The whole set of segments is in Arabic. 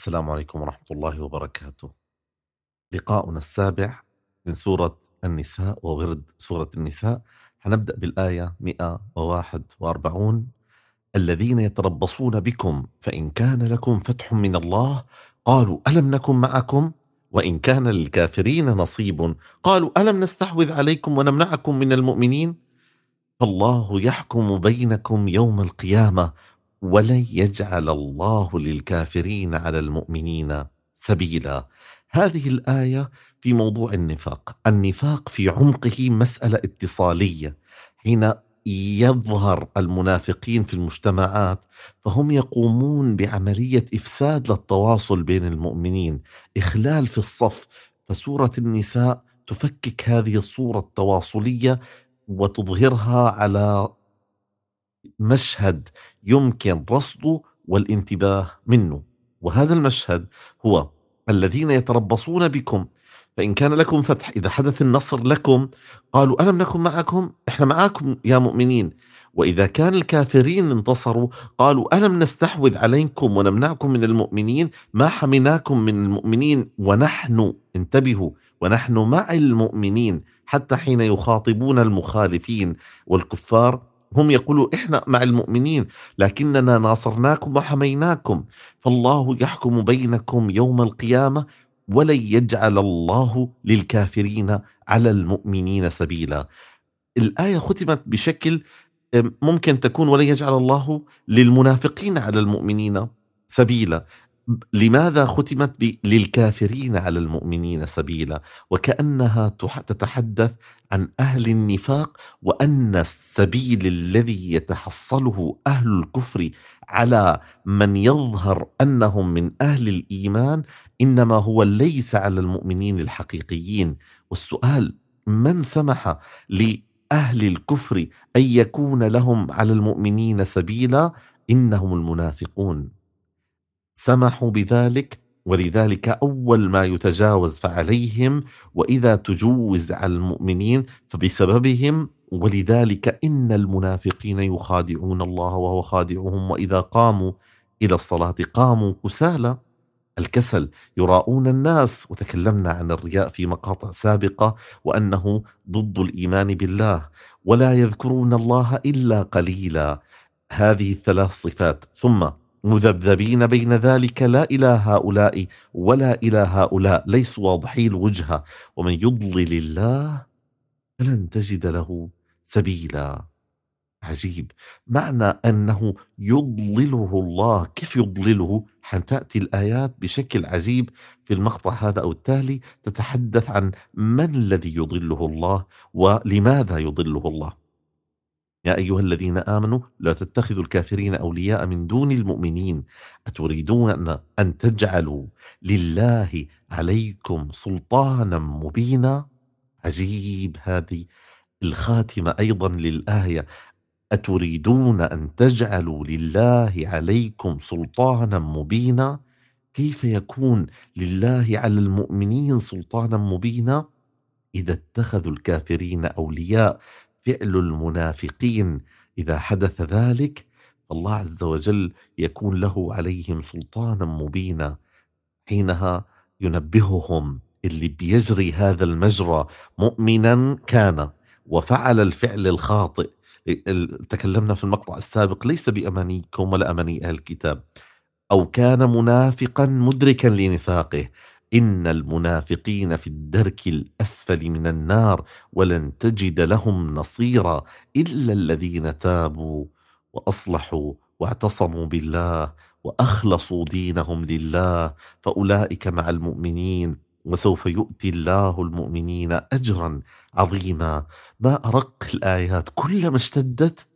السلام عليكم ورحمة الله وبركاته. لقاؤنا السابع من سورة النساء وورد سورة النساء. حنبدأ بالآية 141 الذين يتربصون بكم فإن كان لكم فتح من الله قالوا ألم نكن معكم وإن كان للكافرين نصيب قالوا ألم نستحوذ عليكم ونمنعكم من المؤمنين؟ فالله يحكم بينكم يوم القيامة ولن يجعل الله للكافرين على المؤمنين سبيلا. هذه الآية في موضوع النفاق. النفاق في عمقه مسألة اتصالية. حين يظهر المنافقين في المجتمعات فهم يقومون بعملية إفساد للتواصل بين المؤمنين. إخلال في الصف. فسورة النساء تفكك هذه الصورة التواصلية وتظهرها على مشهد يمكن رصده والانتباه منه. وهذا المشهد هو الذين يتربصون بكم فإن كان لكم فتح إذا حدث النصر لكم قالوا ألم نكن معكم؟ إحنا معكم يا مؤمنين. وإذا كان الكافرين انتصروا قالوا ألم نستحوذ عليكم ونمنعكم من المؤمنين؟ ما حميناكم من المؤمنين ونحن انتبهوا ونحن مع المؤمنين حتى حين يخاطبون المخالفين والكفار هم يقولوا إحنا مع المؤمنين لكننا ناصرناكم وحميناكم فالله يحكم بينكم يوم القيامة ولن يجعل الله للكافرين على المؤمنين سبيلا. الآية ختمت بشكل ممكن تكون ولن يجعل الله للمنافقين على المؤمنين سبيلا لماذا ختمت للكافرين على المؤمنين سبيلا؟ وكأنها تتحدث عن أهل النفاق وأن السبيل الذي يتحصله أهل الكفر على من يظهر أنهم من أهل الإيمان إنما هو ليس على المؤمنين الحقيقيين. والسؤال من سمح لأهل الكفر أن يكون لهم على المؤمنين سبيلا؟ إنهم المنافقون. سمحوا بذلك ولذلك أول ما يتجاوز فعليهم وإذا تجوز على المؤمنين فبسببهم ولذلك إن المنافقين يخادعون الله وهو خادعهم وإذا قاموا إلى الصلاة قاموا كسالى. الكسل يراؤون الناس وتكلمنا عن الرياء في مقاطع سابقة وأنه ضد الإيمان بالله ولا يذكرون الله إلا قليلا. هذه الثلاث صفات. ثم مذبذبين بين ذلك لا إلى هؤلاء ولا إلى هؤلاء. ليسوا واضحي الوجهة ومن يضلل الله فلن تجد له سبيلا. عجيب. معنى أنه يضلله الله. كيف يضلله؟ حتأتي الآيات بشكل عجيب في المقطع هذا أو التالي تتحدث عن من الذي يضله الله ولماذا يضله الله. يا أيها الذين آمنوا لا تتخذوا الكافرين أولياء من دون المؤمنين. أتريدون أن تجعلوا لله عليكم سلطانا مبينا؟ عجيب هذه الخاتمة أيضا للآية. أتريدون أن تجعلوا لله عليكم سلطانا مبينا؟ كيف يكون لله على المؤمنين سلطانا مبينا؟ إذا اتخذوا الكافرين أولياء فعل المنافقين إذا حدث ذلك الله عز وجل يكون له عليهم سلطانا مبينا. حينها ينبههم اللي بيجري هذا المجرى مؤمنا كان وفعل الفعل الخاطئ. تكلمنا في المقطع السابق ليس بأمانيكم ولا أماني أهل الكتاب. أو كان منافقا مدركا لنفاقه. إن المنافقين في الدرك الأسفل من النار ولن تجد لهم نصيرا إلا الذين تابوا وأصلحوا واعتصموا بالله وأخلصوا دينهم لله فأولئك مع المؤمنين وسوف يؤتي الله المؤمنين أجرا عظيما. ما أرق الآيات؟ كلما اشتدت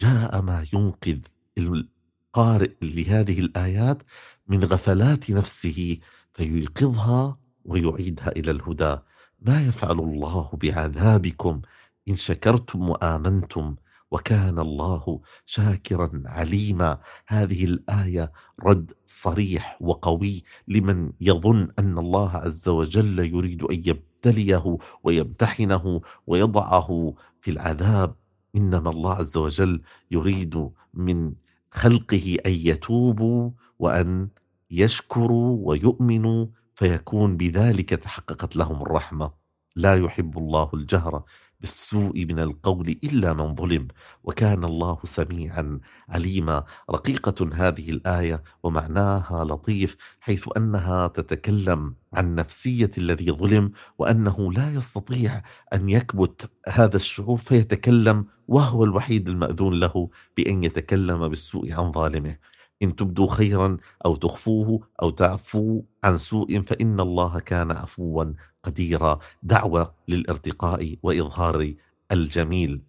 جاء ما ينقذ القارئ لهذه الآيات من غفلات نفسه فييقظها ويعيدها إلى الهدى. ما يفعل الله بعذابكم إن شكرتم وآمنتم وكان الله شاكرا عليما. هذه الآية رد صريح وقوي لمن يظن أن الله عز وجل يريد أن يبتليه ويمتحنه ويضعه في العذاب. إنما الله عز وجل يريد من خلقه أن يتوبوا وأن يشكروا ويؤمنوا فيكون بذلك تحققت لهم الرحمة. لا يحب الله الجهر بالسوء من القول إلا من ظلم. وكان الله سميعا عليما. رقيقة هذه الآية ومعناها لطيف حيث أنها تتكلم عن نفسية الذي ظلم وأنه لا يستطيع أن يكبت هذا الشعور فيتكلم وهو الوحيد المأذون له بأن يتكلم بالسوء عن ظالمه. إن تبدوا خيرا أو تخفوه أو تعفوا عن سوء فإن الله كان عفوا قديرة دعوة للارتقاء وإظهار الجميل.